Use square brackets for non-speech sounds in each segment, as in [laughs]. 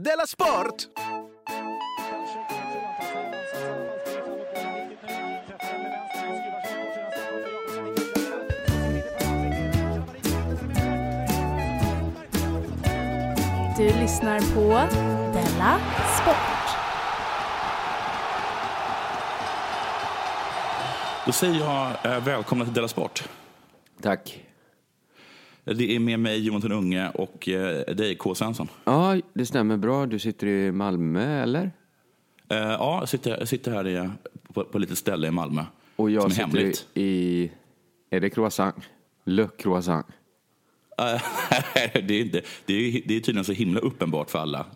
Della Sport! Du lyssnar på Della Sport. Då säger jag eh, välkomna till Della Sport. Tack. Det är med mig Jonathan Unge och eh, dig K. Svensson. Ja, det stämmer bra. Du sitter i Malmö, eller? Eh, ja, jag sitter, sitter här i, på, på ett litet ställe i Malmö. Och jag som är sitter hemligt. i... Är det croissant? Le croissant. Eh, [laughs] det, är inte, det, är, det är tydligen så himla uppenbart för alla.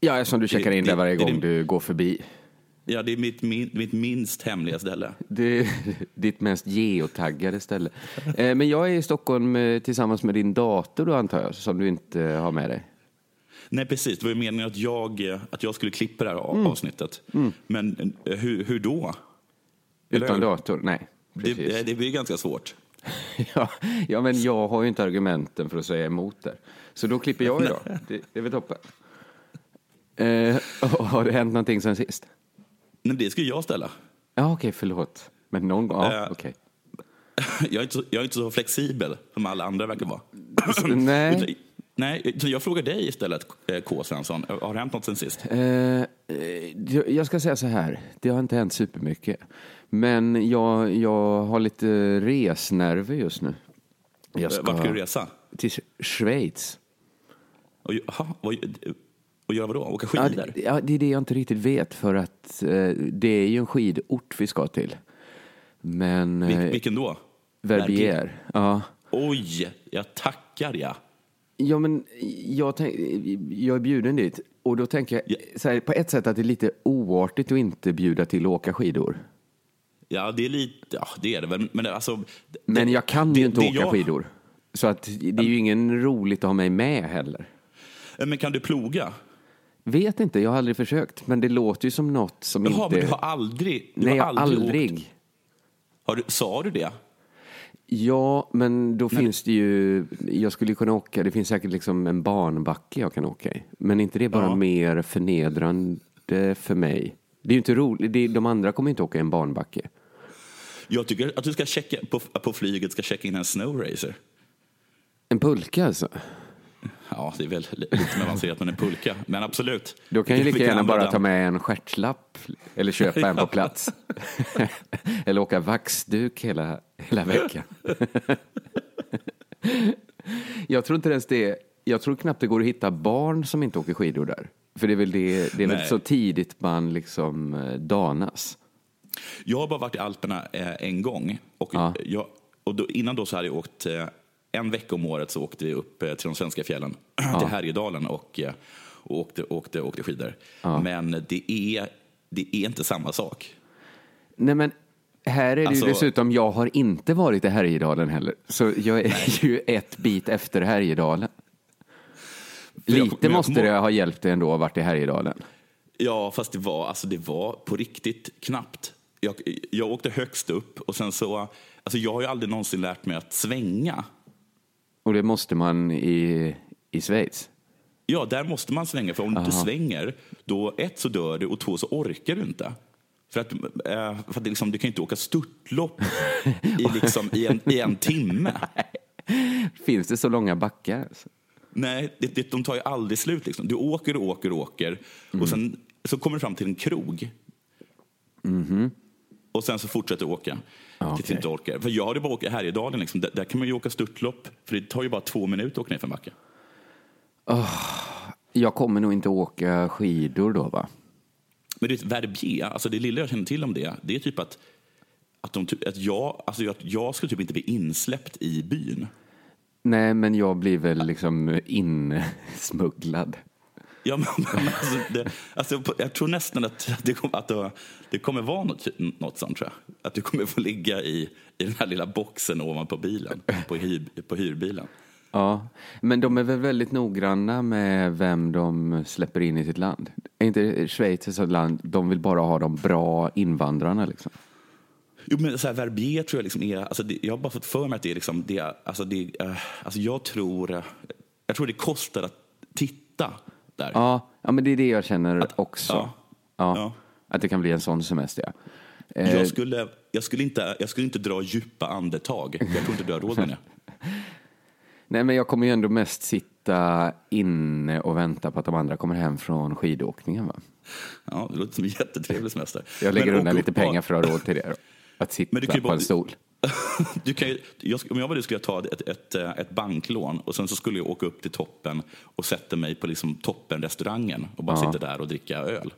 Ja, som du checkar in det- där varje det- gång det- du går förbi. Ja, det är mitt, min, mitt minst hemliga ställe. Det är [laughs] ditt mest geotaggade ställe. Eh, Men jag är i Stockholm eh, tillsammans med din dator då antar jag, som du inte har med dig. Nej, precis. Det var ju meningen att jag, att jag skulle klippa det här av- Mm. avsnittet. Men eh, hur, hur då? Utan Eller- dator? Nej, precis. Det, det blir ganska svårt. [laughs] Ja, ja, men jag har ju inte argumenten för att säga emot där. Så då klipper jag [laughs] idag. Det, det är väl toppen. Eh, har det hänt någonting sen sist? Men det skulle jag ställa. Ja, okej, förlåt. Men någon gång? Ja, Eh, okej. [laughs] Jag är, inte så, jag är inte så flexibel som alla andra verkar vara. [clears throat] Nej. Nej, så jag frågar dig istället, eh, K. Svensson. Har det hänt något sen sist? Eh, eh, jag ska säga så här, det har inte hänt supermycket. Men jag, jag har lite resnerver just nu. Jag ska Vart ska du resa? till Schweiz. Och, aha, och, göra vadå? Åka Ja, skidor? det, ja, det är det jag inte riktigt vet för att eh, det är ju en skidort vi ska till. Men Vil, eh, vilken då? Verbier, ja. Oj, jag tackar ja. Ja, men jag, tänk, jag är bjuden dit. Och då tänker jag Ja. här, på ett sätt att det är lite oartigt att inte bjuda till att åka skidor. Ja, det är lite, ja det är det väl. Men, alltså, det- Men jag kan det- ju inte det åka jag- skidor. Så att det är ju ingen roligt att ha mig med heller. Eh, Men kan du ploga? Vet inte, jag har aldrig försökt. Men det låter ju som något som Jaha, inte... men du har aldrig... Du Nej, har jag har aldrig. aldrig. Har du, sa du det? Ja, men då finns det ju... Jag skulle kunna åka, det finns säkert liksom en barnbacke jag kan åka i. Men inte det bara Ja. mer förnedrande för mig? Det är ju inte roligt, de andra kommer inte åka i en barnbacke. Jag tycker att du ska checka, på, på flyget ska checka in en snowracer. En pulka alltså? Ja, det är väl li- lite avancerat än en pulka. Men absolut. Då kan ju lika gärna bara använda ta den. med en stjärtlapp eller köpa en [laughs] på plats. [laughs] eller åka vaxduk hela, hela veckan. [laughs] jag tror inte ens det, jag tror knappt det går att hitta barn som inte åker skidor där. För det är väl, det, det är väl så tidigt man liksom eh, danas. Jag har bara varit i Alperna eh, en gång. Och, Ja. jag, och då, innan då så hade jag åkt eh, en vecka om året så åkte vi upp eh, till de svenska fjällen, till Härjedalen och, eh, och åkte, åkte, åkte skidor. Men det är, det är inte samma sak. Nej men här är det Alltså- ju dessutom, jag har inte varit i Härjedalen heller. Så jag är ju ett bit efter Härjedalen. Lite jag måste det ha hjälpt dig ändå att ha varit i Härjedalen. Ja, fast det var, alltså det var på riktigt knappt. Jag, jag åkte högst upp och sen så... Alltså jag har ju aldrig någonsin lärt mig att svänga. Och det måste man i, i Schweiz. Ja, där måste man svänga, för om du inte svänger, då ett så dör du och två så orkar du inte. För att, eh, för att liksom, du kan ju inte åka störtlopp [laughs] i, liksom, i, en, i en timme. [laughs] Finns det så långa backar? Alltså? Nej, det, det, de tar ju aldrig slut. Liksom. Du åker och åker och åker och sen så kommer du fram till en krog. Och sen så fortsätter du åka tills du inte orkar. För jag hade bara åka Härjedalen, liksom. där, där kan man ju åka störtlopp, för det tar ju bara två minuter att åka ner för en backe. Jag kommer nog inte åka skidor då va? Men det verbier, alltså det lilla jag känner till om det, det är typ att, att, de, typ- att jag, alltså jag, jag skulle typ inte bli insläppt i byn. Nej, men jag blir väl liksom insmugglad. Ja, men, men alltså, det, alltså, jag tror nästan att det, kom, att det, det kommer vara något, något sånt, tror jag. Att du kommer få ligga i, i den här lilla boxen ovanpå bilen, på, hyr, på hyrbilen. Ja, men de är väl väldigt noggranna med vem de släpper in i sitt land. Är inte Schweiz ett sådant land, de vill bara ha de bra invandrarna liksom. Jo, men så här, verbier tror jag liksom är... Alltså det, jag har bara fått för mig att det är... Liksom, det, alltså det, eh, alltså jag, tror, jag tror det kostar att titta där. Ja, Ja, men det är det jag känner också. ja. Ja. Ja. Att det kan bli en sån semester, ja. Eh, Jag skulle, jag, skulle inte, jag skulle inte dra djupa andetag. Jag tror inte du har råd med det. [laughs] Nej, men jag kommer ju ändå mest sitta inne och vänta på att de andra kommer hem från skidåkningen. Va? Ja, det låter som en jättetrevlig semester. Jag lägger Men undan lite pengar för att ha råd till det. Då. Att sitta på bara- en stol. [laughs] Du kan ju, jag, om jag var du skulle jag ta ett, ett, eh, ett banklån och sen så skulle jag åka upp till toppen och sätta mig på liksom toppenrestaurangen och bara Ja. sitta där och dricka öl.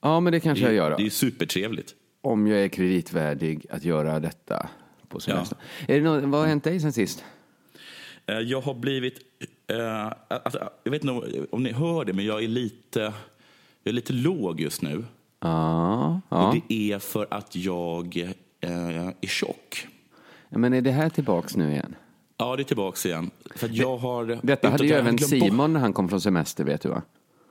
Ja, men det kanske jag gör. Det är Då. supertrevligt. Om jag är kreditvärdig att göra detta på semestern. Är det något, vad har hänt dig sen sist? Eh, Jag har blivit, eh, alltså, jag vet inte om, ni hör det, men jag är lite, jag är lite låg just nu. Ja, ja. Och det är för att jag eh, är tjock. Men är det här tillbaks nu igen? Ja, det är tillbaks igen. För jag har, Detta hade ju även Simon när han kom från semester, vet du va?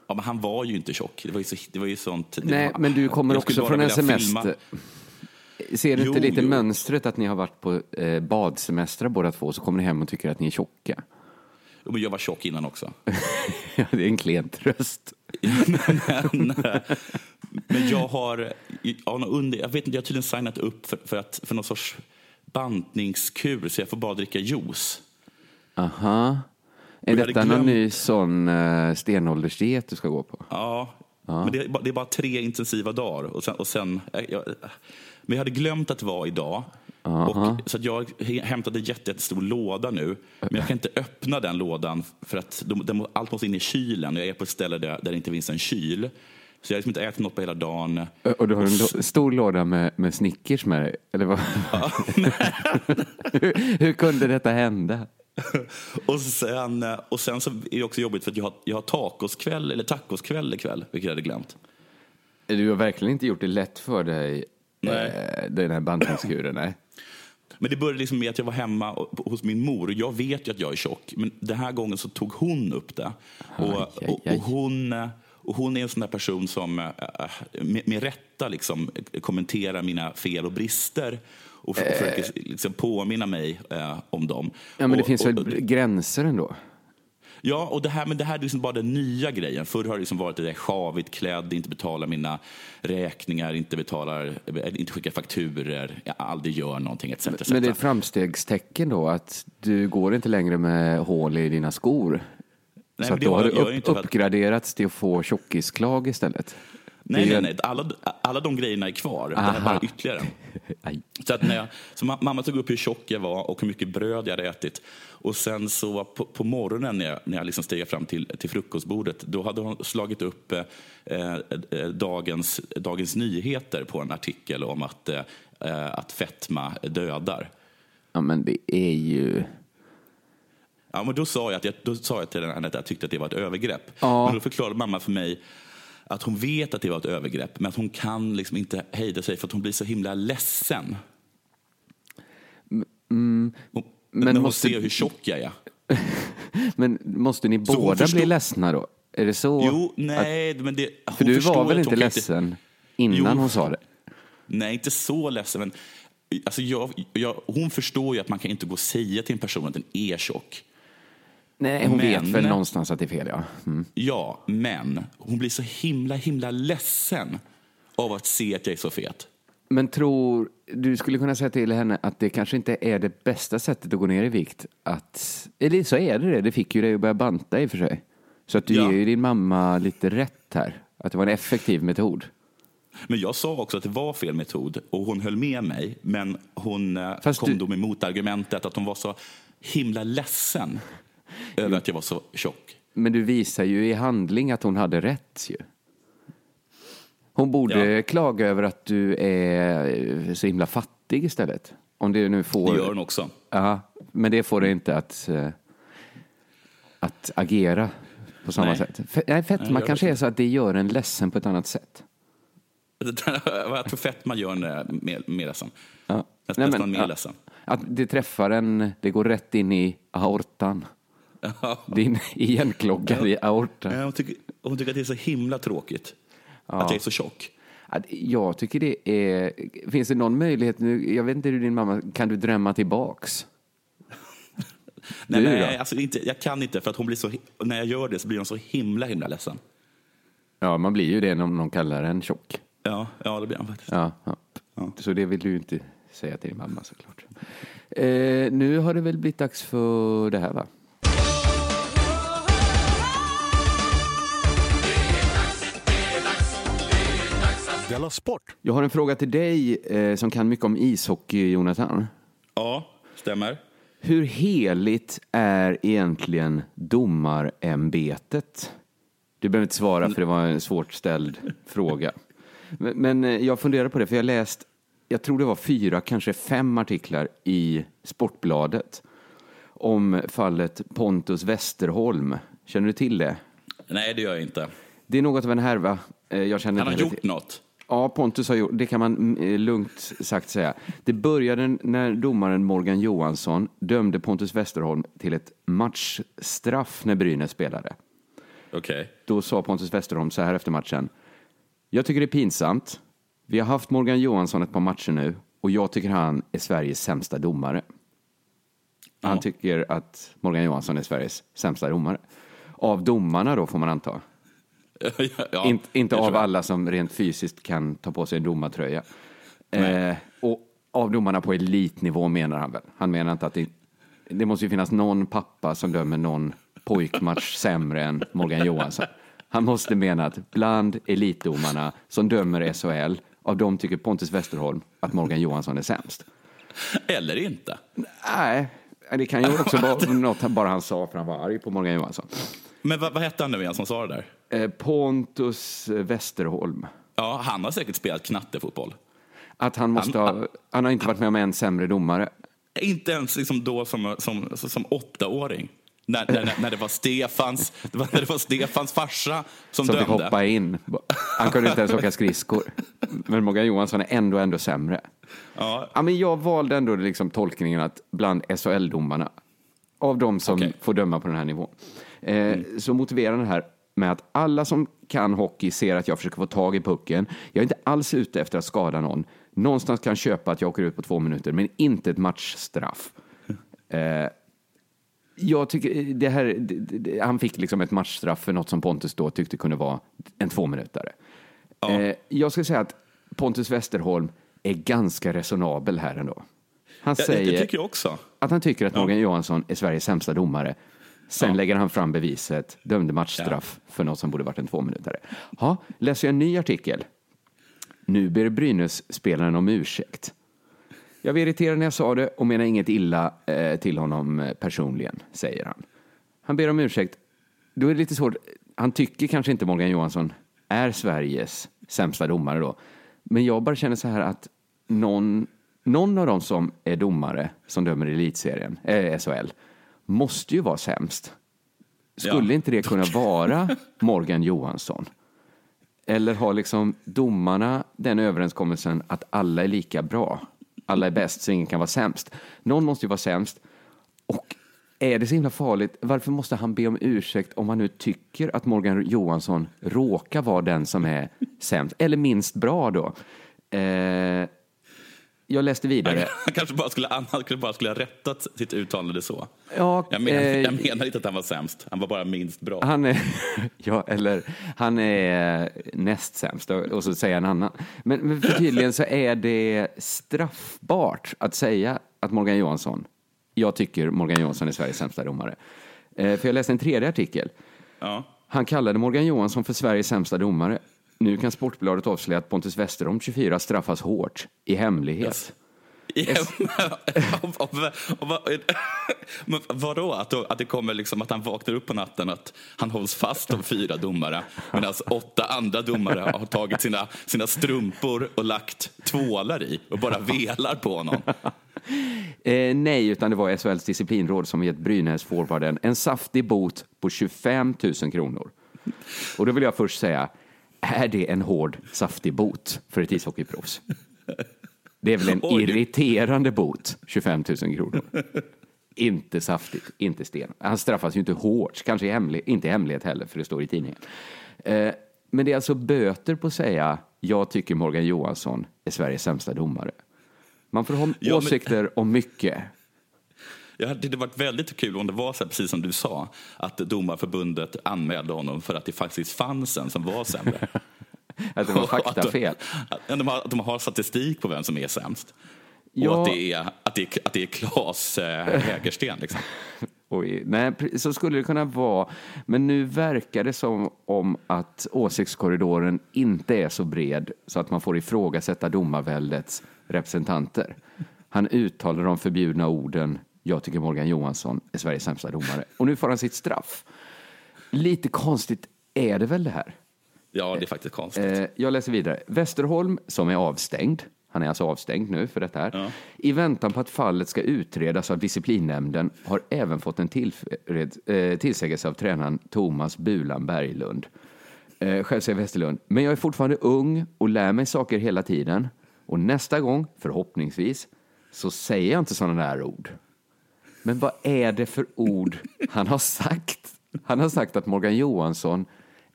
Ja, men han var ju inte tjock. Det var ju, så, det var ju sånt. Nej, var, men du kommer också från en semester. filma. Ser du inte Jo, lite jo. mönstret att ni har varit på eh, badsemestrar båda två, så kommer ni hem och tycker att ni är tjocka? Men jag var tjock innan också. [laughs] Ja, det är en klen tröst. men, [laughs] men jag har, ja, jag vet inte, jag har tydligen signat upp för, för, att, för någon sorts bantningskur så jag får bara dricka juice. Aha. Är jag detta någon glömt- ny sån uh, stenåldersdiet du ska gå på? Ja, men det är, bara, det är bara tre intensiva dagar. Och sen, och sen, eh, jag, men jag hade glömt att det var idag. Och, så jag hämtade en jätte- jättestor låda nu. Men jag kan inte öppna den lådan för att de, må- allt måste in i kylen. Jag är på ett ställe där, där det inte finns en kyl. Så jag har liksom inte ätit något på hela dagen. Och du har en stor låda med, med Snickers med dig? Eller vad? [laughs] hur, hur kunde detta hända? [laughs] Och sen, och sen så är det också jobbigt för att jag har, jag har tacoskväll, eller tacoskväll ikväll, vilket jag hade glömt. Du har verkligen inte gjort det lätt för dig, eh, den här bantningskuren. Nej. Men det började liksom med att jag var hemma och- hos min mor och jag vet ju att jag är tjock. Men den här gången så tog hon upp det. Och, och, och, hon, eh, och hon är en sån där person som eh, med, med rätta liksom kommenterar mina fel och brister och för- försöker liksom påminna mig eh, om dem. Eh. Ja, men det och, finns och, väl gränser ändå? Ja, och det här, men det här är liksom bara den nya grejen. Förr har det liksom varit det där sjavigt klädd, inte betalar mina räkningar, inte, betalar, inte skickar fakturer, jag aldrig gör någonting etc. etc. Men det är ett framstegstecken då att du går inte längre med hål i dina skor. Nej, så att då har- du upp, uppgraderats till att få tjockisklag istället. Nej, nej, nej. Alla, alla de grejerna är kvar. Det här är Aha. bara ytterligare. [laughs] Så, att när jag, så ma- mamma tog upp hur tjock jag var och hur mycket bröd jag hade ätit. Och sen så på, på morgonen när jag, när jag liksom steg fram till, till frukostbordet, då hade hon slagit upp eh, eh, dagens, dagens Nyheter på en artikel om att, eh, att fetma dödar. Ja, men det är ju... Ja, men då sa jag, att jag, då sa jag till henne att jag tyckte att det var ett övergrepp. Ja. Men då förklarade mamma för mig att hon vet att det var ett övergrepp, men att hon kan liksom inte hejda sig för att hon blir så himla ledsen. hon, men när hon måste- ser hur tjock jag är. [laughs] Men måste ni båda förstod- bli ledsna då? Är det så? Jo, nej, men det... För du förstår var väl att inte ledsen innan Jo. hon sa det? Nej, inte så ledsen, men alltså jag, jag, hon förstår ju att man kan inte gå och säga till en person att den är tjock. Nej, hon vet Men- väl någonstans att det är fel, ja. Mm. Ja, men hon blir så himla, himla ledsen av att se att jag är så fet. Men tror, du skulle kunna säga till henne att det kanske inte är det bästa sättet att gå ner i vikt. Att, eller så är det det, det fick ju dig att börja banta i och för sig. Så att du Ja. ger ju din mamma lite rätt här. Att det var en effektiv metod. Men jag sa också att det var fel metod och hon höll med mig. Men hon eh, Fast kom du- då med motargumentet att hon var så himla ledsen över att jag var så tjock. Men du visar ju i handling att hon hade rätt ju. Hon borde Ja. klaga över att du är så himla fattig istället. Om det nu får... Det gör hon också. Ja, men det får det inte att, eh, att agera på samma Nej. sätt. Fe- nej, fetma kanske det är så att det gör en ledsen på ett annat sätt. [laughs] jag tror fetma gör en eh, mer, mer ledsen. Ja. Nästan, Nej, nästan mer ja, ledsen. Att det träffar en, det går rätt in i aortan. Din igenkloggade i aortan. Eh, Hon tycker, hon tycker att det är så himla tråkigt att jag är så tjock. Jag tycker det är... Finns det någon möjlighet nu? Jag vet inte hur din mamma... Kan du drömma tillbaks? [laughs] Nej, nej alltså inte, jag kan inte, för att hon blir så, när jag gör det så blir hon så himla, himla ledsen. Ja, man blir ju det om någon kallar en tjock. Ja, ja det blir han faktiskt. Ja, ja. ja. Så det vill du inte säga till din mamma såklart. Eh, nu har det väl blivit dags för det här va? Della Sport. Jag har en fråga till dig eh, som kan mycket om ishockey, Jonathan. Ja, stämmer. Hur heligt är egentligen domarämbetet? Du behöver inte svara för det var en svårt ställd fråga. Men, men eh, jag funderar på det, för jag läst, jag tror det var fyra, kanske fem artiklar i Sportbladet om fallet Pontus Westerholm. Känner du till det? Nej, det gör jag inte. Det är något av en härva. Eh, jag känner Han har gjort något? Ja, Pontus har gjort, det kan man eh, lugnt sagt säga. Det började när domaren Morgan Johansson dömde Pontus Westerholm till ett matchstraff när Brynäs spelade. Okay. Då sa Pontus Westerholm så här efter matchen. Jag tycker det är pinsamt. Vi har haft Morgan Johansson ett par matcher nu och jag tycker han är Sveriges sämsta domare. Han ja. tycker att Morgan Johansson är Sveriges sämsta domare. Av domarna då får man anta. [laughs] ja, In, inte av alla som rent fysiskt kan ta på sig en domartröja. Eh, och av domarna på elitnivå menar han väl. Han menar inte att det, det måste ju finnas någon pappa som dömer någon pojkmatch sämre än Morgan Johansson. Han måste mena att bland elitdomarna som dömer SHL, av dem tycker Pontus Westerholm att Morgan Johansson är sämst. Eller inte. Nej, det kan ju också vara [laughs] något bara han sa för han var arg på Morgan Johansson. Men vad, vad hette han nu igen som sa det där? Eh, Pontus Westerholm. Ja, han har säkert spelat knattefotboll. Att han måste han, ha, han har inte varit med om en sämre domare. Inte ens liksom då som, som, som, som åttaåring. När, när, när, det var Stefans, det var, när det var Stefans farsa som, som dömde. Som fick hoppa in. Han kunde inte ens åka skridskor. Men Morgan Johansson är ändå, ändå sämre. Ja. ja men jag valde ändå liksom tolkningen att bland SHL-domarna, av de som okay. får döma på den här nivån, eh, mm. så motiverar den här med att alla som kan hockey ser att jag försöker få tag i pucken. Jag är inte alls ute efter att skada någon. Någonstans kan köpa att jag åker ut på två minuter, men inte ett matchstraff. [laughs] Eh, jag tycker det här, det, han fick liksom ett matchstraff för något som Pontus då tyckte kunde vara en tvåminutare. Ja. Eh, jag ska säga att Pontus Westerholm är ganska resonabel här ändå. Han säger att han tycker att Morgan ja. Johansson är Sveriges sämsta domare. Sen lägger han fram beviset, dömde matchstraff för något som borde varit en tvåminutare. Ja, läser jag en ny artikel. Nu ber Brynäs-spelaren om ursäkt. Jag var irriterad när jag sa det och menar inget illa eh, till honom eh, personligen, säger han. Han ber om ursäkt. Då är det lite svårt. Han tycker kanske inte Morgan Johansson är Sveriges sämsta domare då. Men jag bara känner så här att någon, någon av dem som är domare som dömer i elitserien, eh, SHL, måste ju vara sämst. Skulle ja. inte det kunna [laughs] vara Morgan Johansson? Eller har liksom domarna den överenskommelsen att alla är lika bra? alla är bäst så ingen kan vara sämst. Någon måste ju vara sämst. Och är det så himla farligt, varför måste han be om ursäkt om han nu tycker att Morgan Johansson råkar vara den som är sämst, eller minst bra då? Eh, jag läste vidare. Han kanske bara skulle, han kanske bara skulle ha rättat sitt uttalande så. Ja, jag, men, eh, jag menar inte att han var sämst, han var bara minst bra. Han är, [laughs] ja, eller han är näst sämst och så säger en annan. Men, men för tydligen så är det straffbart att säga att Morgan Johansson, jag tycker Morgan Johansson är Sveriges sämsta domare. Eh, för jag läste en tredje artikel. Ja. Han kallade Morgan Johansson för Sveriges sämsta domare. Nu kan Sportbladet avslöja att Pontus Westerholm, 24, straffas hårt i hemlighet. Yes. Men vadå? Att, att det kommer liksom att han vaknar upp på natten att han hålls fast av fyra domare medan åtta andra domare har tagit sina, sina strumpor och lagt tvålar i och bara velar på honom. [laughs] Eh, nej, utan det var SHLs disciplinråd som gett Brynäs-forwarden en saftig bot på 25 000 kronor. Och då vill jag först säga, är det en hård, saftig bot för ett ishockeyproffs? Det är väl en [laughs] Oj, irriterande bot, 25 000 kronor. inte saftigt, inte sten. Han straffas ju inte hårt, kanske i hemlig, inte i hemlighet heller, för det står i tidningen. Eh, men det är alltså böter på att säga jag tycker Morgan Johansson är Sveriges sämsta domare. Man får ha ja, åsikter men... om mycket. Det hade varit väldigt kul om det var så här, precis som du sa, att domarförbundet anmälde honom för att det faktiskt fanns en som var sämre. att det var faktafel. Att de, att de har statistik på vem som är sämst. Ja. Och att det är, att det är, att det är Claes äh, Hägersten. Liksom. [laughs] Oj, nej, så skulle det kunna vara. Men nu verkar det som om att åsiktskorridoren inte är så bred så att man får ifrågasätta domarväldets representanter. Han uttalar de förbjudna orden jag tycker Morgan Johansson är Sveriges sämsta domare. Och nu får han sitt straff. Lite konstigt är det väl det här? Ja, det är faktiskt konstigt. Eh, jag läser vidare. Västerholm, som är avstängd, han är alltså avstängd nu för detta här. Ja. I väntan på att fallet ska utredas av disciplinnämnden har även fått en eh, tillsägelse av tränaren Thomas Bulan Berglund. Eh, själv säger Westerlund, men jag är fortfarande ung och lär mig saker hela tiden. Och nästa gång, förhoppningsvis, så säger jag inte sådana där ord. Men vad är det för ord han har sagt? Han har sagt att Morgan Johansson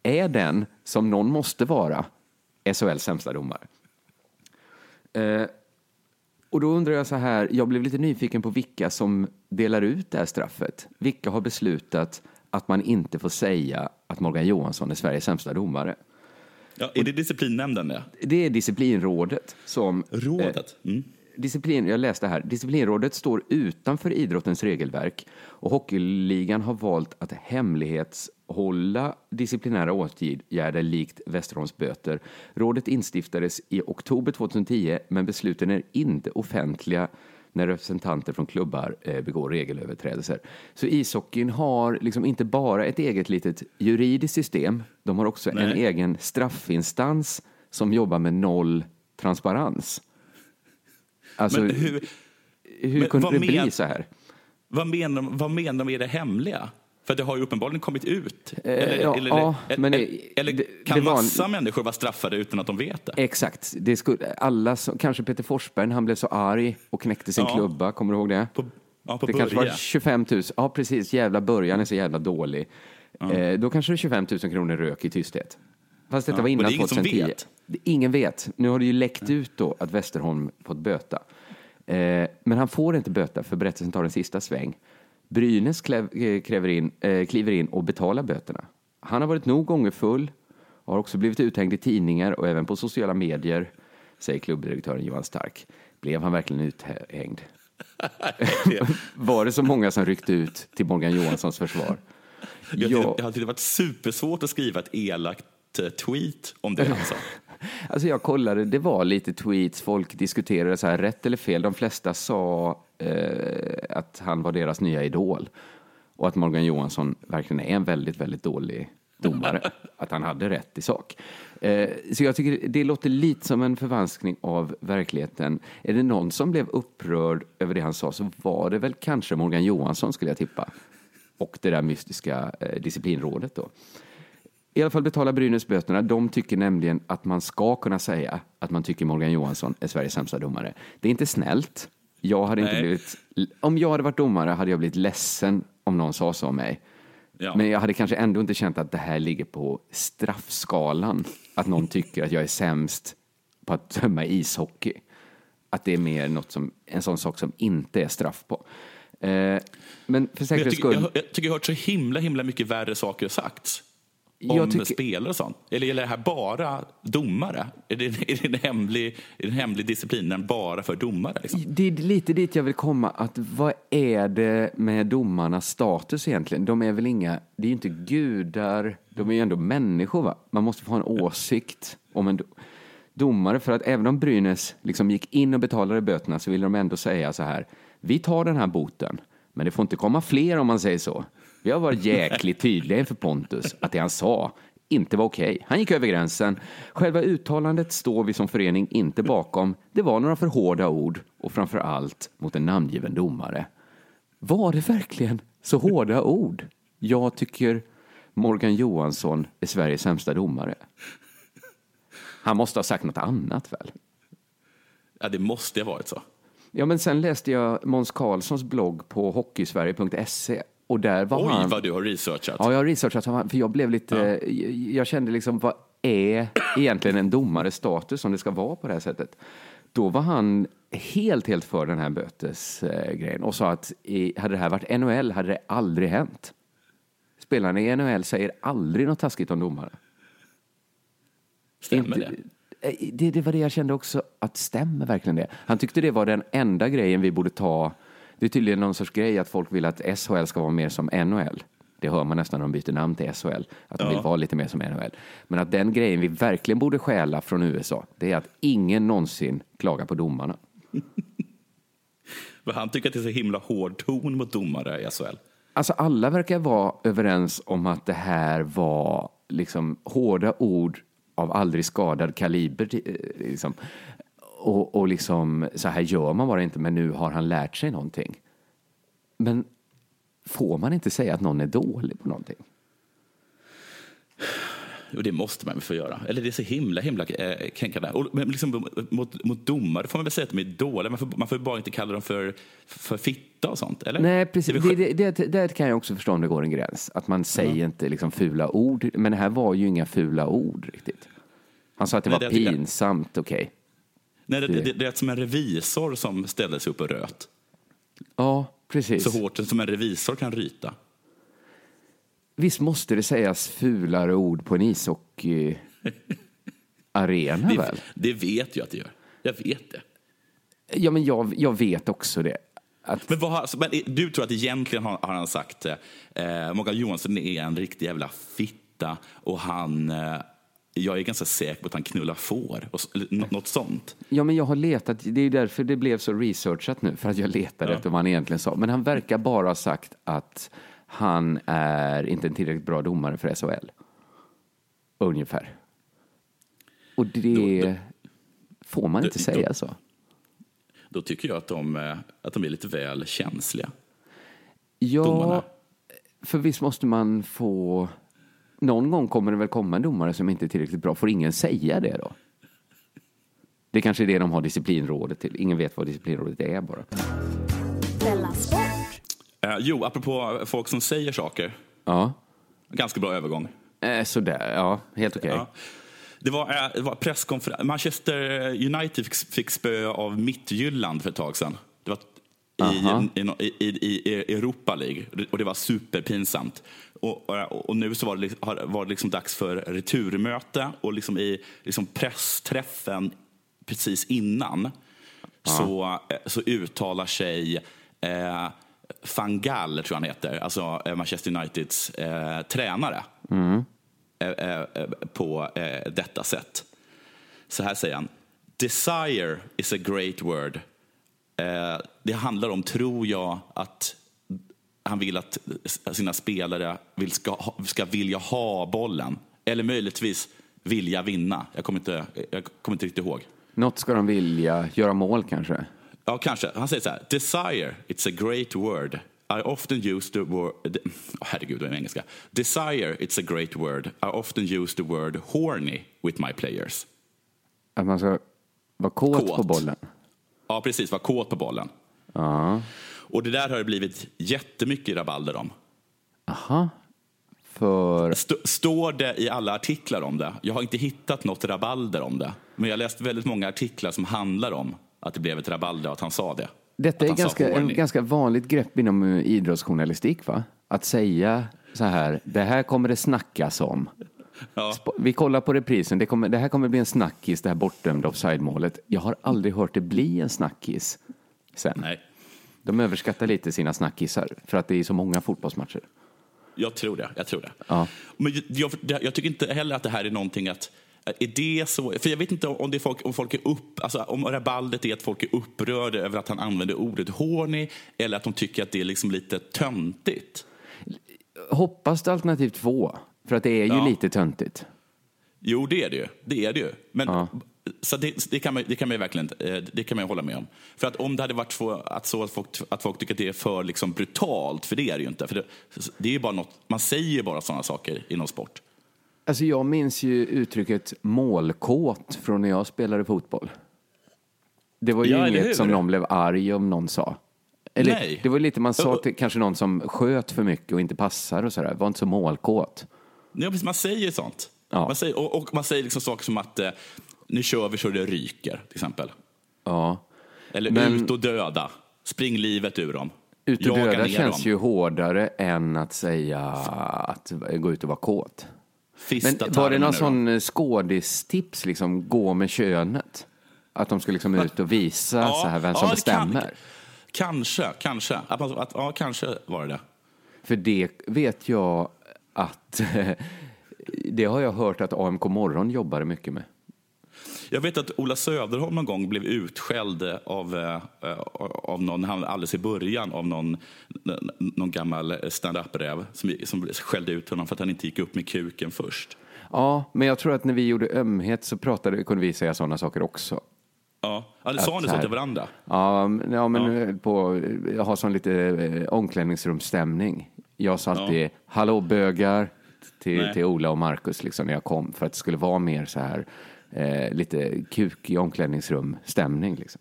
är den som någon måste vara SHLs sämsta domare. Eh, och då undrar jag så här, jag blev lite nyfiken på vilka som delar ut det här straffet. Vilka har beslutat att man inte får säga att Morgan Johansson är Sveriges sämsta domare? Ja, är det disciplinnämnden? Det? det är disciplinrådet som... Rådet? Mm disciplin, jag läste här, disciplinrådet står utanför idrottens regelverk och Hockeyligan har valt att hemlighetshålla disciplinära åtgärder likt Västerholms böter. Rådet instiftades i oktober 2010 men besluten är inte offentliga när representanter från klubbar eh, begår regelöverträdelser. Så ishockeyn har liksom inte bara ett eget litet juridiskt system, de har också Nej. en egen straffinstans som jobbar med noll transparens. Alltså, men hur, hur men kunde det bli men, så här? Vad menar, vad menar de med det hemliga? För det har ju uppenbarligen kommit ut. Eh, eller, ja, eller, ja, eller, det, eller kan det massa en... människor vara straffade utan att de vet det? Exakt. Det skulle, alla, kanske Peter Forsberg, han blev så arg och knäckte sin ja. klubba. Kommer du ihåg det? På, ja, på det kanske var 25 000. Ja, precis. Jävla början är så jävla dålig. Eh, då kanske det är 25 000 kronor rök i tysthet. Fast detta ja, var innan 2010. Ingen vet. Ingen vet. Nu har det ju läckt ut då att Västerholm fått böta. Eh, men han får inte böta för berättelsen tar en sista sväng. Brynäs eh, kräver in, eh, kliver in och betalar böterna. Han har varit nog gånger full och har också blivit uthängd i tidningar och även på sociala medier, säger klubbdirektören Johan Stark. Blev han verkligen uthängd? [laughs] var det så många som ryckte ut till Morgan Johanssons försvar? Jag, ja. Det hade varit supersvårt att skriva ett elakt tweet om det. Alltså. [laughs] Alltså jag kollade, det var lite tweets, folk diskuterade så här, rätt eller fel. De flesta sa eh, att han var deras nya idol och att Morgan Johansson verkligen är en väldigt, väldigt dålig domare. [laughs] att han hade rätt i sak. Eh, så jag tycker det låter lite som en förvanskning av verkligheten. Är det någon som blev upprörd över det han sa så var det väl kanske Morgan Johansson skulle jag tippa. Och det där mystiska eh, disciplinrådet då i alla fall betala Brynäs böterna. De tycker nämligen att man ska kunna säga att man tycker Morgan Johansson är Sveriges sämsta domare. Det är inte snällt. Jag hade inte blivit, om jag hade varit domare hade jag blivit ledsen om någon sa så om mig. Ja. Men jag hade kanske ändå inte känt att det här ligger på straffskalan. Att någon tycker att jag är sämst på att döma ishockey. Att det är mer något som, en sån sak som inte är straff på. Eh, men för säkerhets skull. Jag, jag, tycker jag har hört så himla, himla mycket värre saker sagts om tycker... spelare och sånt? Eller gäller det här bara domare? Är det, är det en, hemlig, är det en hemlig disciplin bara för domare? Liksom? Det är lite dit jag vill komma. Att vad är det med domarnas status egentligen? De är väl inga, det är ju inte gudar, de är ju ändå människor va? Man måste få ha en åsikt om en domare. För att även om Brynäs liksom gick in och betalade böterna så vill de ändå säga så här. Vi tar den här boten, men det får inte komma fler om man säger så. Vi har varit jäkligt tydliga inför Pontus att det han sa inte var okej. Okay. Han gick över gränsen. Själva uttalandet står vi som förening inte bakom. Det var några för hårda ord och framför allt mot en namngiven domare. Var det verkligen så hårda ord? Jag tycker Morgan Johansson är Sveriges sämsta domare. Han måste ha sagt något annat väl? Ja, det måste ha varit så. Ja, men sen läste jag Måns Karlssons blogg på hockeysverige.se och där var Oj, han... vad du har researchat. Ja, jag har researchat. För jag blev lite... Ja. Jag kände liksom, vad är egentligen en domares status om det ska vara på det här sättet? då var han helt, helt för den här bötesgrejen och sa att hade det här varit NHL hade det aldrig hänt. Spelarna i NHL säger aldrig något taskigt om domare. Stämmer det? Eh, det? Det var det jag kände också, att stämmer verkligen det? Han tyckte det var den enda grejen vi borde ta. Det är tydligen någon sorts grej att folk vill att SHL ska vara mer som NHL. Det hör man nästan när de byter namn till SHL, att de Ja. vill vara lite mer som NHL. Men att den grejen vi verkligen borde stjäla från USA, det är att ingen någonsin klagar på domarna. [laughs] Han tycker att det är så himla hård ton mot domare i SHL. Alltså alla verkar vara överens om att det här var liksom hårda ord av aldrig skadad kaliber. eh, Liksom. Och, och liksom, så här gör man bara inte, men nu har han lärt sig någonting. Men får man inte säga att någon är dålig på någonting? Och det måste man väl få göra. Eller det är så himla, himla eh, kränkande. Och, men liksom, mot, mot domare får man väl säga att de är dåliga. Man får, man får bara inte kalla dem för, för fitta och sånt, eller? Nej, precis. Det Det, det, det, kan jag också förstå om det går en gräns. Att man säger inte liksom fula ord. Men det här var ju inga fula ord riktigt. Han sa att det Nej, var pinsamt, okej. Nej, det, det, det är som en revisor som ställde sig upp och röt. Ja, precis. Så hårt som en revisor kan ryta. Visst måste det sägas fulare ord på en ishockey arena [laughs] Det, väl? det vet jag att det gör. Jag vet det. Ja, men jag, jag vet också det. Att, Men, vad alltså, men du tror att egentligen har, har han sagt eh, Morgan Johansson är en riktig jävla fitta och han, eh, jag är ganska säker på att han knullar får, och, något sånt. ja, men jag har letat, det är därför det blev så researchat nu, för att jag letade Ja. efter vad han egentligen sa. Men han verkar bara ha sagt att han är inte en tillräckligt bra domare för SHL. Ungefär. Och det Då- då- får man inte då- säga så. Då tycker jag att de, eh, att de är lite väl känsliga. Ja, domarna. för visst måste man få... Någon gång kommer det väl komma en domare som inte är tillräckligt bra. Får ingen säga det då? Det kanske är det de har disciplinrådet till. Ingen vet vad disciplinrådet är bara. Eh, jo, apropå folk som säger saker. Ja, Ganska bra övergång. eh, sådär. Ja, helt okej. Ja. Det var, eh, det var presskonferens. Manchester United fick, fick spö av Mittjylland för ett tag sedan. Det var. I, i, i, i Europa League och det var superpinsamt. Och, och, och nu så var det, var det liksom dags för returmöte och liksom i liksom pressträffen precis innan så, eh, så uttalar sig eh, van Gaal, tror jag han heter, alltså eh, Manchester Uniteds eh, tränare eh, eh, på detta sätt. Så här säger han. Desire is a great word. Eh, det handlar om, tror jag, att han vill att sina spelare vill, ska, ska vilja ha bollen. Eller möjligtvis vilja vinna. Jag kommer inte, jag kommer inte riktigt ihåg. Något ska de vilja. Göra mål kanske. Ja, kanske. Han säger så här. Desire, it's a great word. I often use the word... Oh, herregud, det är engelska. Desire, it's a great word. I often use the word horny with my players. Att man ska vara kåt, Kåt. på bollen. Ja, precis. Var kåt på bollen. Ja. Och det där har det blivit jättemycket rabalder om. Aha. För... St- står det i alla artiklar om det? Jag har inte hittat något rabalder om det. Men jag har läst väldigt många artiklar som handlar om att det blev ett rabalder och att han sa det. Detta är ganska, en ganska vanligt grepp inom eh, idrottsjournalistik, va? Att säga så här, det här kommer det snackas om. Ja. Vi kollar på reprisen, det, kommer, det här kommer bli en snackis, det här bortdömda offside-målet. Jag har aldrig hört det bli en snackis sen. Nej, De överskattar lite sina snackisar, för att det är så många fotbollsmatcher. jag tror det. Jag tror det. Ja. Men jag, jag, jag tycker inte heller att det här är någonting att är det så? För jag vet inte om, det är folk, om folk är upp, alltså om rabaldet är att folk är upprörda över att han använder ordet horny eller att de tycker att det är liksom lite töntigt. Hoppas det alternativ två, för att det är ju Ja. lite töntigt. Jo, det är det ju. Det är det ju. Men, Ja. Så det, det, kan man, det kan man ju verkligen eh, det kan man hålla med om. För att om det hade varit så att, så att, folk, att folk tycker att det är för liksom brutalt, för det är det ju inte. För det, det är bara något, man säger ju bara sådana saker inom sport. Alltså jag minns ju uttrycket målkåt från när jag spelade fotboll. Det var ju Ja, inget som någon blev arg om någon sa. Eller, Nej. Det var lite man sa till kanske någon som sköt för mycket och inte passar och sådär. Var inte så målkåt. Ja, precis, man säger sånt. Ja. Man säger, och, och man säger liksom saker som att eh, nu kör vi så det ryker, till exempel. Ja. Eller Men- ut och döda. Spring livet ur dem. Ut och döda känns dem. ju hårdare än att säga att gå ut och vara kåt. Men Fista var det någon sån eh, skådistips, liksom gå med könet? Att de ska liksom ut och visa så här vem som det kan- bestämmer? kanske, kanske. Att, att, ja, kanske var det det. För det vet jag att det har jag hört att AMK Morgon jobbar mycket med. Jag vet att Ola Söderholm någon gång blev utskälld av, eh, av någon, han alldeles i början, av någon, någon gammal stand-up-räv som, som skällde ut honom för att han inte gick upp med kuken först. Ja, men jag tror att när vi gjorde ömhet så pratade, kunde vi säga sådana saker också. Ja, sa ni så till varandra? Ja, men- ja På, jag har sån lite eh, omklädningsrumsstämning. Jag sa alltid hallå bögar till, Nej. till Ola och Markus liksom, när jag kom för att det skulle vara mer så här eh, lite kuk i omklädningsrum-stämning. Liksom.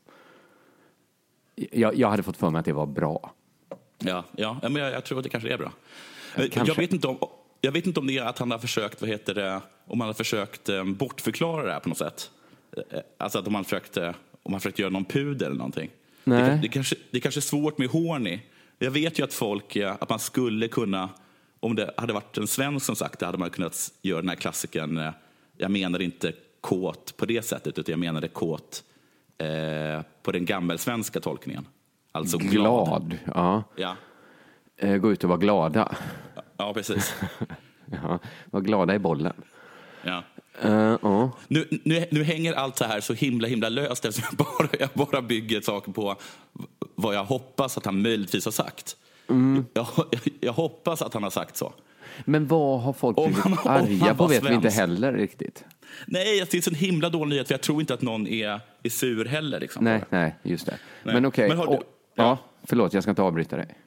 Jag, jag hade fått för mig att det var bra. Ja, ja ja, men jag, jag tror att det kanske är bra. Men kanske. Jag, vet inte om, jag vet inte om det är att han har försökt, vad heter det, om han har försökt eh, bortförklara det här på något sätt. Eh, Alltså att om han försökt, eh, om han försökt göra någon puder eller någonting. Nej. Det, det, kanske, det kanske är svårt med horny. Jag vet ju att folk, eh, att man skulle kunna, om det hade varit en svensk som sagt det, hade man kunnat göra den här klassikern, eh, jag menar inte kåt på det sättet, utan jag menade kåt eh, på den gammelsvenska tolkningen. Alltså glad. Glad. Ja. Ja, Eh, Gå ut och vara glada. ja precis. [laughs] Ja. Var glada i bollen. Ja. Eh, ja. Nu, nu, nu hänger allt så här så himla himla löst eftersom jag bara, jag bara bygger saker på vad jag hoppas att han möjligtvis har sagt. Mm. Jag, jag, [laughs] jag hoppas att han har sagt så. Men vad har folk Om blivit om arga på vet vi inte svensk. heller riktigt. Nej, det är en himla dålig nyhet för jag tror inte att någon är, är sur heller. Liksom, Nej, nej, just det. Nej. Men okej. Du- och- Ja, förlåt, jag ska inte avbryta dig.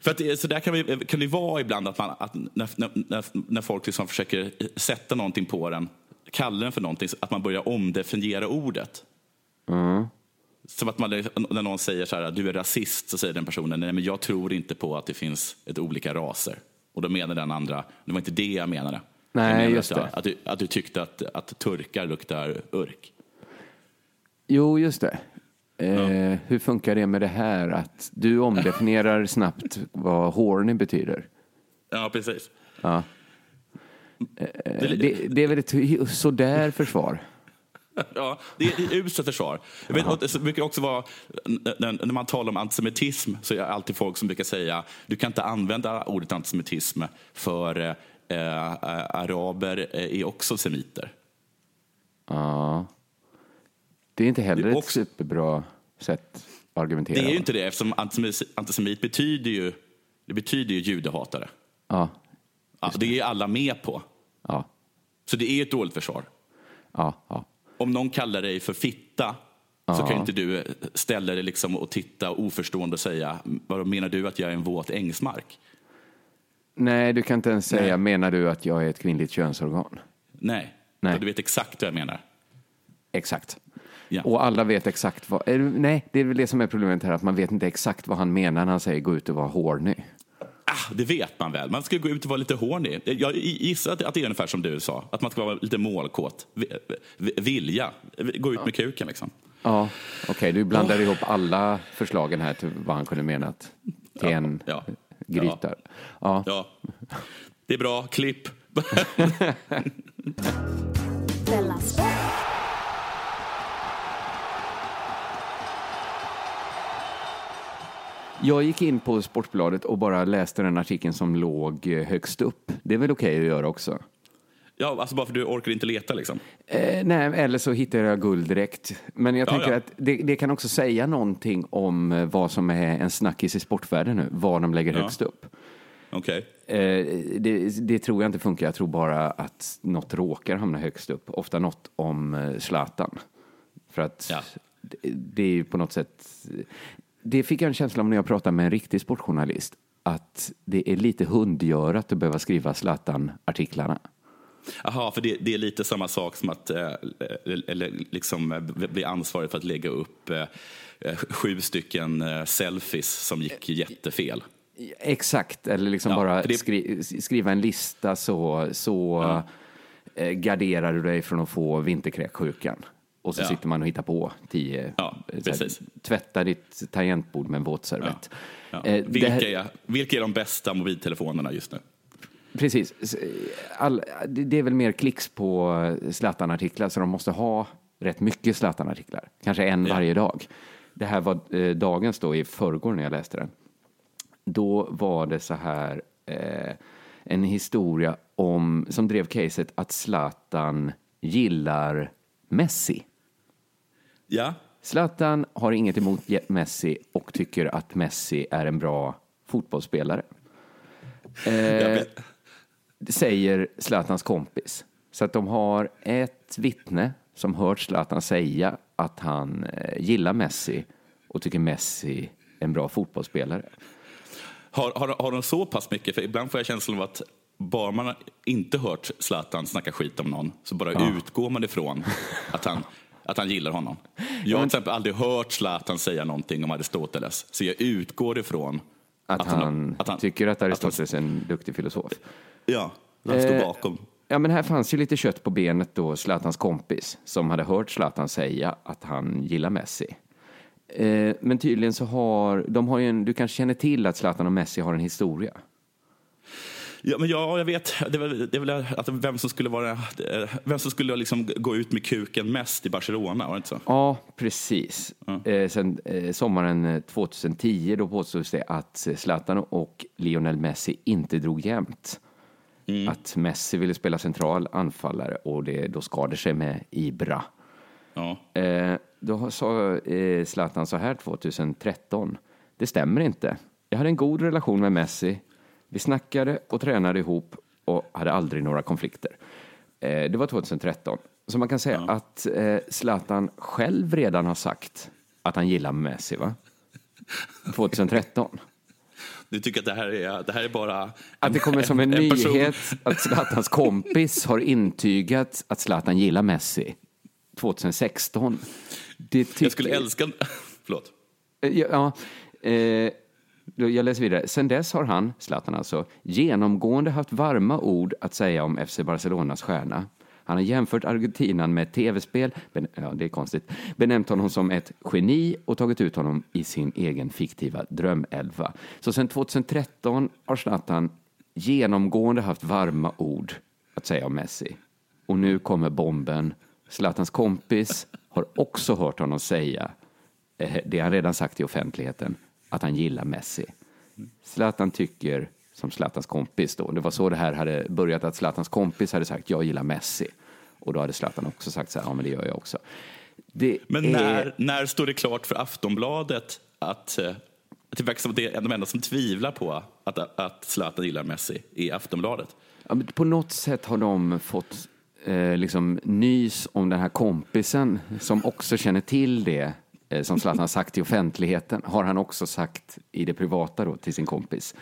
För att det, så där kan, vi, kan det vara ibland att, man, att när, när, när, folk liksom försöker sätta någonting på den, kalla den för någonting, att man börjar omdefiniera ordet. Som att man, när någon säger så här, du är rasist, så säger den personen, nej men jag tror inte på att det finns ett olika raser. Och då menar den andra, det var inte det jag menade. Nej, jag menade just att, det. Att, du, att du tyckte att, att turkar luktar urk. Jo, just det. Eh, Hur funkar det med det här att du omdefinierar [laughs] snabbt vad horny betyder? Ja, precis. Ja. Eh, Det, det är väl ett sådär försvar? Ja, det är ett uselt försvar. Jag vet, det brukar också vara, när, man talar om antisemitism så är det alltid folk som brukar säga du kan inte använda ordet antisemitism för eh, eh, araber är också semiter. Ja. Det är inte heller är ett också- superbra sätt att argumentera. Det är ju inte det eftersom antisemit, antisemit betyder ju, det betyder ju judehatare. Ja, Ja, det är alla med på. ja, Så det är ett dåligt försvar. ja. ja. Om någon kallar dig för fitta så kan inte du eh, ställa dig liksom och titta oförstående och säga vad menar du att jag är en våt ängsmark? Nej, du kan inte ens säga, Nej. menar du att jag är ett kvinnligt könsorgan? Nej, Nej. Du vet exakt vad jag menar. Exakt. Ja. Och alla vet exakt vad... Nej, det är väl det som är problemet här, att man vet inte exakt vad han menar när han säger gå ut och vara horny. Det vet man väl. Man ska gå ut och vara lite horny. Jag gissar att det är ungefär som du sa, att man ska vara lite målkåt. Vi- vi- Vilja, gå ut med kuken liksom. Ja, okej, du blandar ihop alla förslagen här till vad han kunde menat till en ja. gryta. Ja. Ja, det är bra. Klipp. [laughs] [laughs] Jag gick in på Sportbladet och bara läste den artikeln som låg eh, högst upp. Det är väl okej att göra också? Ja, alltså bara för du orkar inte leta liksom. Eh, nej, eller så hittar jag guld direkt. Men jag Ja, tänker ja. att det, det kan också säga någonting om eh, vad som är en snackis i sportvärlden nu, vad de lägger Ja. högst upp. Okej. Eh, det, det tror jag inte funkar. Jag tror bara att något råkar hamna högst upp. Ofta något om eh, Zlatan. För att det är ju på något sätt... Det fick jag en känsla av när jag pratade med en riktig sportjournalist. Att det är lite hundgörat att behöva skriva Zlatan-artiklarna. Jaha, för det, det är lite samma sak som att eh, eller liksom eh, bli ansvarig för att lägga upp eh, eh, sju stycken eh, selfies som gick jättefel. Exakt, eller liksom Ja, bara det- skri, skriva en lista så, så eh, garderar du dig från att få vinterkräksjukan. Och så Ja. sitter man och hittar på tio. Ja, här, tvätta ditt tangentbord med en våtservett. Ja. Eh, det vilka, här- är, vilka är de bästa mobiltelefonerna just nu? Precis. All, det är väl mer klicks på Zlatan-artiklar, så de måste ha rätt mycket Zlatan-artiklar. Kanske en Ja. varje dag. Det här var eh, dagens då i förrgår när jag läste den. Då var det så här eh, en historia om, som drev caset att Zlatan gillar Messi. Ja, Zlatan har inget emot Messi och tycker att Messi är en bra fotbollsspelare. Eh, säger Zlatans kompis. Så att de har ett vittne som hört Zlatan säga att han eh, gillar Messi och tycker Messi är en bra fotbollsspelare. Har, har, har de så pass mycket? För ibland får jag känslan av att bara man inte hört Zlatan snacka skit om någon så bara utgår man ifrån att han, att han gillar honom. Jag har till exempel aldrig hört Zlatan säga någonting om Aristoteles, så jag utgår ifrån Att, han, att han- tycker att han- Aristoteles är en duktig filosof. Ja, han står Eh, bakom. Ja, men här fanns ju lite kött på benet då, Zlatans kompis, som hade hört Zlatan säga att han gillar Messi. Eh, men tydligen så har, de har ju en, du kanske känner till att Zlatan och Messi har en historia? Ja, men ja, jag vet. Det är det är väl att vem som skulle, vara, eh, vem som skulle liksom gå ut med kuken mest i Barcelona, var det inte så? Ja, precis. Eh, sen eh, sommaren eh, 2010 då påstods det att eh, Zlatan och Lionel Messi inte drog jämnt. Att Messi ville spela central anfallare och det då skadade sig med Ibra. Ja. Eh, då sa eh, Zlatan så här 2013. Det stämmer inte. Jag hade en god relation med Messi. Vi snackade och tränade ihop och hade aldrig några konflikter. Eh, det var 2013. Så man kan säga att eh, Zlatan själv redan har sagt att han gillar Messi, va? 2013. Du tycker att det här är, det här är bara... Att det kommer som en, person- nyhet att Zlatans kompis har intygat att Zlatan gillar Messi 2016. Det tycker... Jag skulle älska... Förlåt. Eh, Ja, eh, jag läser vidare. Sen dess har han, Zlatan alltså, genomgående haft varma ord att säga om FC Barcelonas stjärna. Han har jämfört Argentinan med ett tv-spel, ja, det är konstigt, benämnt honom som ett geni och tagit ut honom i sin egen fiktiva drömelva. Så sen 2013 har Zlatan genomgående haft varma ord att säga om Messi. Och nu kommer bomben. Zlatans kompis har också hört honom säga eh, det han redan sagt i offentligheten, att han gillar Messi. Zlatan tycker som Zlatans kompis då. Det var så det här hade börjat, att Zlatans kompis hade sagt jag gillar Messi. Och då hade Zlatan också sagt så här, ja men det gör jag också. Det Men är- när, när står det klart för Aftonbladet att, eh, att det verkar som att det är de enda som tvivlar på att, att Zlatan gillar Messi i Aftonbladet? Ja, på något sätt har de fått eh, liksom nys om den här kompisen som också känner till det som Zlatan har sagt i offentligheten har han också sagt i det privata då, till sin kompis.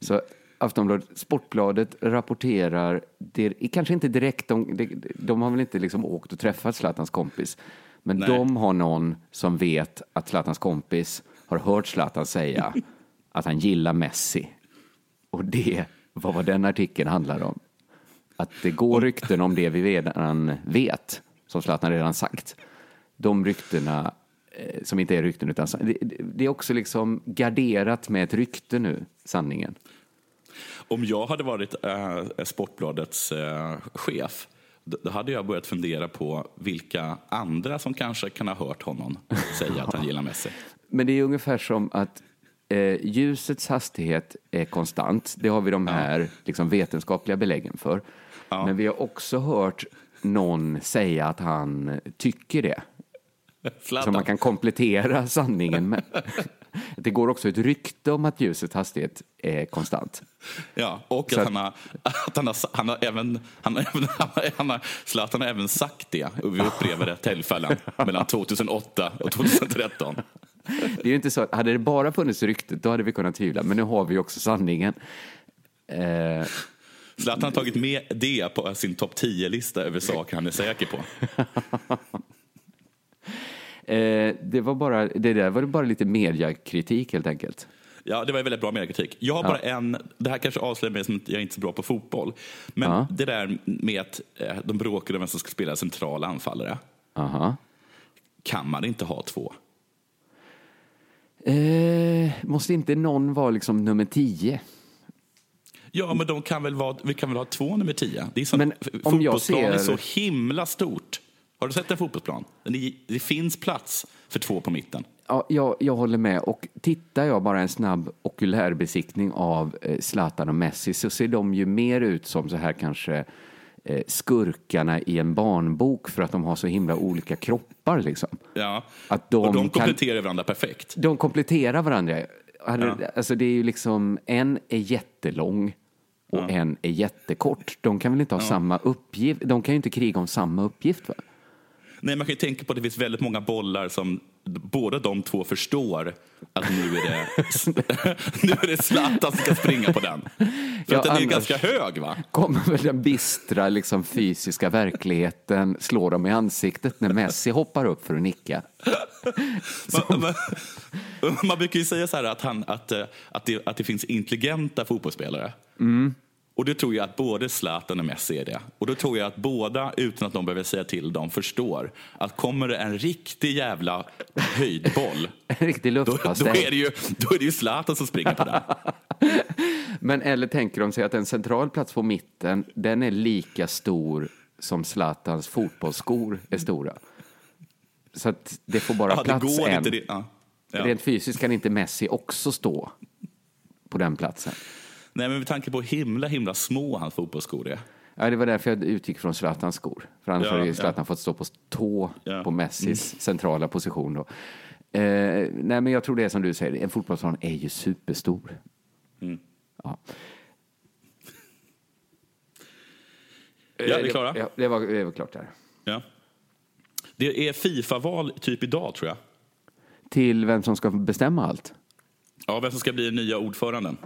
Så Aftonbladet, Sportbladet rapporterar, det, kanske inte direkt, de, de, har väl inte liksom åkt och träffat Zlatans kompis, men Nej. de har någon som vet att Zlatans kompis har hört Zlatan säga [laughs] att han gillar Messi. Och det var vad den artikeln handlar om. Att det går rykten om det vi redan vet, som Zlatan redan sagt. De ryktena, eh, som inte är rykten, utan det, det är också liksom garderat med ett rykte nu, sanningen. Om jag hade varit äh, Sportbladets äh, chef då, hade jag börjat fundera på vilka andra som kanske kan ha hört honom säga att han gillar Messi. [laughs] Men det är ungefär som att eh, ljusets hastighet är konstant. Det har vi de här liksom, vetenskapliga beläggen för. Men vi har också hört någon säga att han tycker det. [laughs] Som man kan komplettera [laughs] sanningen med. [laughs] Det går också ett rykte om att ljusets hastighet är konstant. Ja, och Så att han har, att han har, han har även, han har även, han har, han har, Zlatan har även sagt det vid upprepade tillfällen mellan 2008 och 2013. Det är ju inte så att, hade det bara funnits ryktet, då hade vi kunnat tvivla. Men nu har vi också sanningen. Eh, Zlatan har tagit med det på sin topp 10-lista över saker han är säker på. Eh, det, var bara, det där var bara lite mediakritik helt enkelt. Ja, det var väldigt bra mediekritik. Jag har bara en, det här kanske avslöjar mig som att jag inte är så bra på fotboll. Men Ja. det där med att eh, de bråkade om vem som ska spela central anfallare. Aha. kan man inte ha två? Eh, måste inte någon vara liksom nummer tio? Ja, men de kan väl vara, vi kan väl ha två nummer tio? Det är så, Men om jag fotbollsplan är så ser- himla stort. Har du sett en fotbollsplan? Det, finns plats för två på mitten. Ja, jag, jag håller med. Och tittar jag bara en snabb okulärbesiktning av eh, Zlatan och Messi så ser de ju mer ut som så här kanske eh, skurkarna i en barnbok för att de har så himla olika kroppar. Liksom. Ja. Att de och de kan- kompletterar varandra perfekt. De kompletterar varandra. Alltså det är ju liksom, en är jättelång och en är jättekort. De kan väl inte ha samma uppgift? De kan ju inte kriga om samma uppgift? Va? Nej, man kan ju tänka på att det finns väldigt många bollar som båda de två förstår att nu är det, [laughs] nu är det Zlatan som ska springa på den. För Ja, att den är ganska hög, va? Kommer väl den bistra liksom, fysiska verkligheten slå dem i ansiktet när Messi hoppar upp för att nicka? [laughs] Man, man, man brukar ju säga så här att, han, att, eh, att, det, att det finns intelligenta fotbollsspelare. Och det tror jag att både Zlatan och Messi är det. Och då tror jag att båda, utan att de behöver säga till dem, förstår att kommer det en riktig jävla höjdboll, [laughs] En riktig då, då, är det ju, då är det ju Zlatan som springer på den. [laughs] Men eller tänker de sig att en central plats på mitten, den är lika stor som Zlatans fotbollsskor är stora? Så att det får bara Ja, det plats går en. inte. Det, ja. Ja. Rent fysiskt kan inte Messi också stå på den platsen. Nej, men med tanke på hur himla, himla små hans fotbollsskor är. Ja, det var därför jag utgick från Zlatans skor. För annars Ja, hade ju ja. Zlatan fått stå på tå Ja. på Messis centrala position. Då. Eh, nej, men jag tror det är som du säger, en fotbollsplan är ju superstor. Mm. Ja. Ja, vi är klara. Ja, det, var, det var klart där. Ja. Det är Fifa-val typ idag, tror jag. Till vem som ska bestämma allt. Ja, vem som ska bli den nya ordföranden.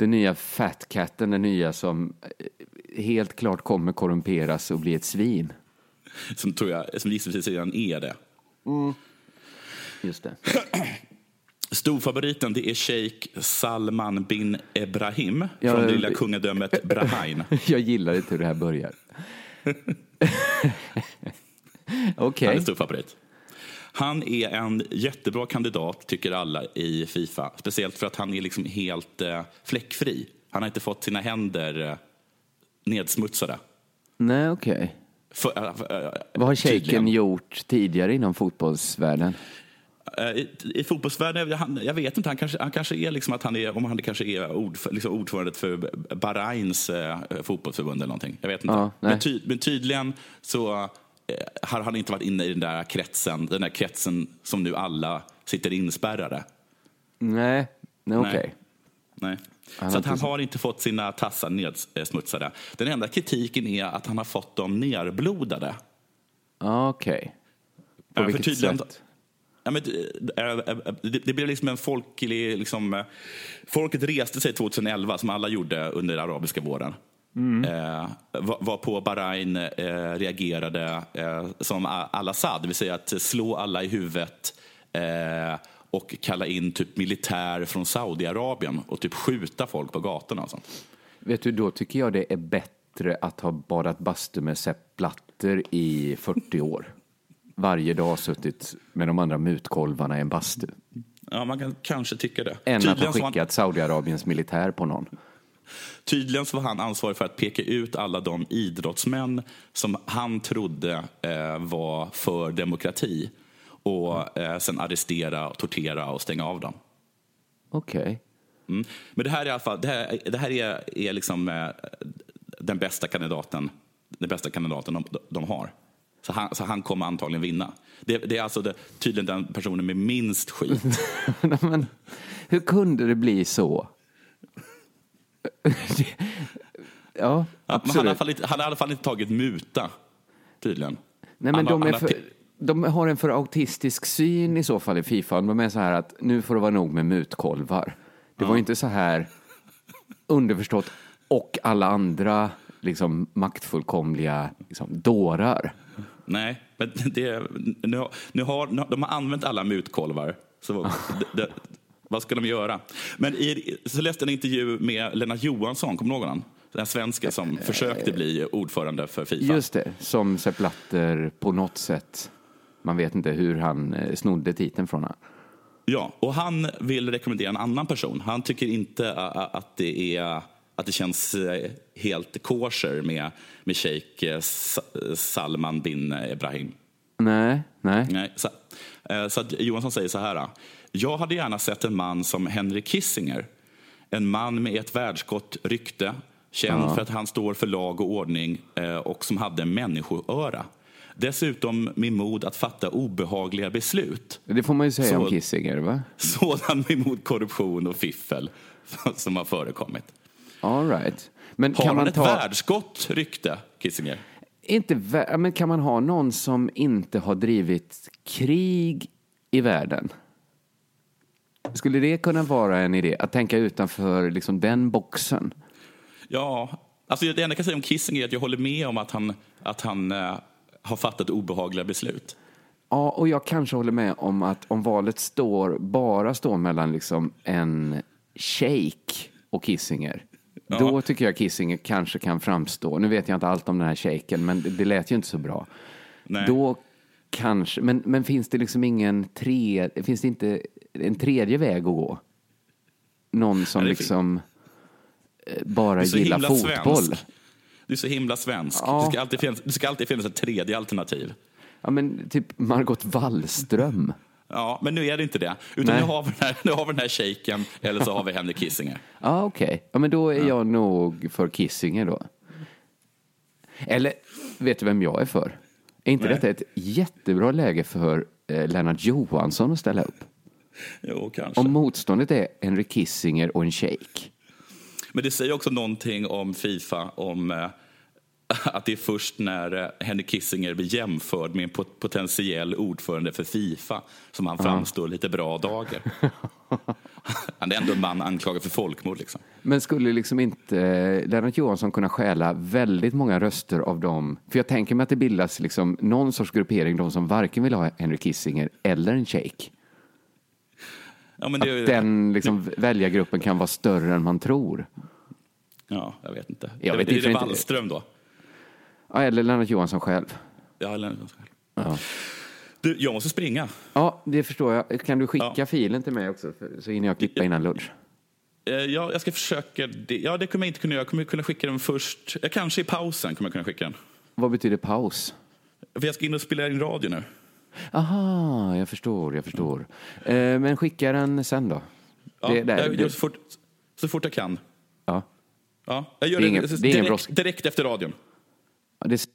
Den nya Fat Catten, den nya som eh, helt klart kommer korrumperas och bli ett svin. Som, tror jag, som gissningsvis redan är det. Just det. [clears throat] Storfavoriten det är Sheikh Salman bin Ebrahim Ja, från det eh, lilla kungadömet Bahrain. [laughs] Jag gillar inte hur det här börjar. [laughs] [laughs] Okej. Han är storfavorit. Han är en jättebra kandidat, tycker alla i Fifa. Speciellt för att han är liksom helt eh, fläckfri. Han har inte fått sina händer eh, nedsmutsade. Nej, okej. För, eh, för, eh, Vad har shejken gjort tidigare inom fotbollsvärlden? Eh, I, I fotbollsvärlden, han, jag vet inte, han kanske, han kanske är liksom att han är, om han kanske är ordf, liksom ordförande för Bahrains eh, fotbollsförbund eller någonting. Jag vet inte. Ja, men, ty, men tydligen så eh, har han inte varit inne i den där kretsen, den där kretsen som nu alla sitter inspärrade. Nej, nej okej. Nej. Han så att han har inte fått sina tassar nedsmutsade. Den enda kritiken är att han har fått dem nerblodade. Okej. På Ja, för vilket tydligen- sätt? Ja, men, äh, äh, det, det blev liksom en folklig... Liksom, folket reste sig 2011, som alla gjorde under arabiska våren. Eh, var, var på Bahrain eh, reagerade eh, som al-Assad, det vill säga att slå alla i huvudet eh, och kalla in typ militär från Saudiarabien och typ skjuta folk på gatorna. Och sånt. Vet du, då tycker jag det är bättre att ha badat bastu med Sepp Blatter i 40 [laughs] år. Varje dag suttit med de andra mutkolvarna i en bastu. Ja, man kan kanske tycka det. Än att ha Tydligen var han, skickat Saudiarabiens militär på någon. Tydligen så var han ansvarig för att peka ut alla de idrottsmän som han trodde eh, var för demokrati och eh, sen arrestera, tortera och stänga av dem. Okej. Mm. Men det här är i alla fall, det här, det här är, är liksom eh, den bästa kandidaten, den bästa kandidaten de, de har. Så han, så han kommer antagligen vinna. Det, det är alltså det, tydligen den personen med minst skit. [laughs] Men hur kunde det bli så? Ja, Han, men han, har i alla absolut. fall inte, han har i alla fall inte tagit muta, tydligen. Nej, men Han de, är han för, de har en för autistisk syn i så fall i Fifa. De är så här att nu får det vara nog med mutkolvar. Det var ju inte så här underförstått och alla andra liksom maktfullkomliga liksom, dårar. Nej, men det, nu, har- nu har, nu, de har använt alla mutkolvar. Så [laughs] det, det, vad ska de göra? Men i, så läste jag en intervju med Lennart Johansson, kommer ihåg honom? Den svenska som försökte bli ordförande för Fifa. Just det, som Sepp Blatter på något sätt man vet inte hur han eh, snodde titeln från honom. Ja, och han vill rekommendera en annan person. Han tycker inte att det, är, att det känns eh, helt kosher med, med shejk eh, Salman bin Ibrahim. Nej, nej. nej så, så att Johansson säger så här. Jag hade gärna sett en man som Henry Kissinger. En man med ett världsgott rykte, känd ja. för att han står för lag och ordning och som hade människoöra. Dessutom med mod att fatta obehagliga beslut. Det får man ju säga Så, om Kissinger, va? Sådan [laughs] emot korruption och fiffel [laughs] som har förekommit. All right. Men har kan man ett ta... världsgott rykte, Kissinger? Inte men kan man ha någon som inte har drivit krig i världen? Skulle det kunna vara en idé, att tänka utanför liksom, den boxen? Ja, alltså det enda jag kan säga om Kissinger är att jag håller med om att han, att han eh, har fattat obehagliga beslut. Ja, och jag kanske håller med om att om valet står, bara står mellan liksom en shejk och Kissinger, ja. då tycker jag Kissinger kanske kan framstå, nu vet jag inte allt om den här shejken, men det, det lät ju inte så bra. Nej. Då kanske, men, men finns det liksom ingen tre, finns det inte en tredje väg att gå? Någon som liksom eh, bara gillar fotboll. Svensk. Du är så himla svensk. Ja. Det, ska alltid finnas, det ska alltid finnas ett tredje alternativ. Ja, men typ Margot Wallström. Ja, men nu är det inte det. Utan nu har, vi den här, nu har vi den här shejken eller så har vi Henrik Kissinger. [laughs] Ja, okej. Okay. Ja, men då är ja. jag nog för Kissinger då. Eller, vet du vem jag är för? Är inte Nej. detta ett jättebra läge för eh, Lennart Johansson att ställa upp? Jo, kanske. Om motståndet är Henrik Kissinger och en shejk. Men det säger också någonting om Fifa, om eh, att det är först när eh, Henrik Kissinger blir jämförd med en potentiell ordförande för Fifa som han framstår lite bra dagar. [laughs] Han är ändå en man anklagad för folkmord. Liksom. Men skulle liksom inte eh, Lennart Johansson kunna stjäla väldigt många röster av dem? För jag tänker mig att det bildas liksom någon sorts gruppering, de som varken vill ha Henrik Kissinger eller en shejk. Ja, men det, att den liksom, väljargruppen kan vara större än man tror. Ja, jag vet inte. Jag vet är det Wallström då? Ja, eller Lennart Johansson själv. Ja, Lennart Johansson själv. Ja. Du, jag måste springa. Ja, det förstår jag. Kan du skicka ja. filen till mig också, så hinner jag klippa innan lunch? Eh, ja, jag ska försöka. Ja, det kommer jag inte kunna göra. Jag kommer kunna skicka den först. Kanske i pausen kommer jag kunna skicka den. Vad betyder paus? För jag ska in och spela in radio nu. Aha, jag förstår, jag förstår. Mm. men skicka den sen då. Ja, det, där, jag, det... Så, fort, så fort jag kan. Ja. Ja, jag gör det, det, ingen, det direkt, direkt efter radion. Ja, det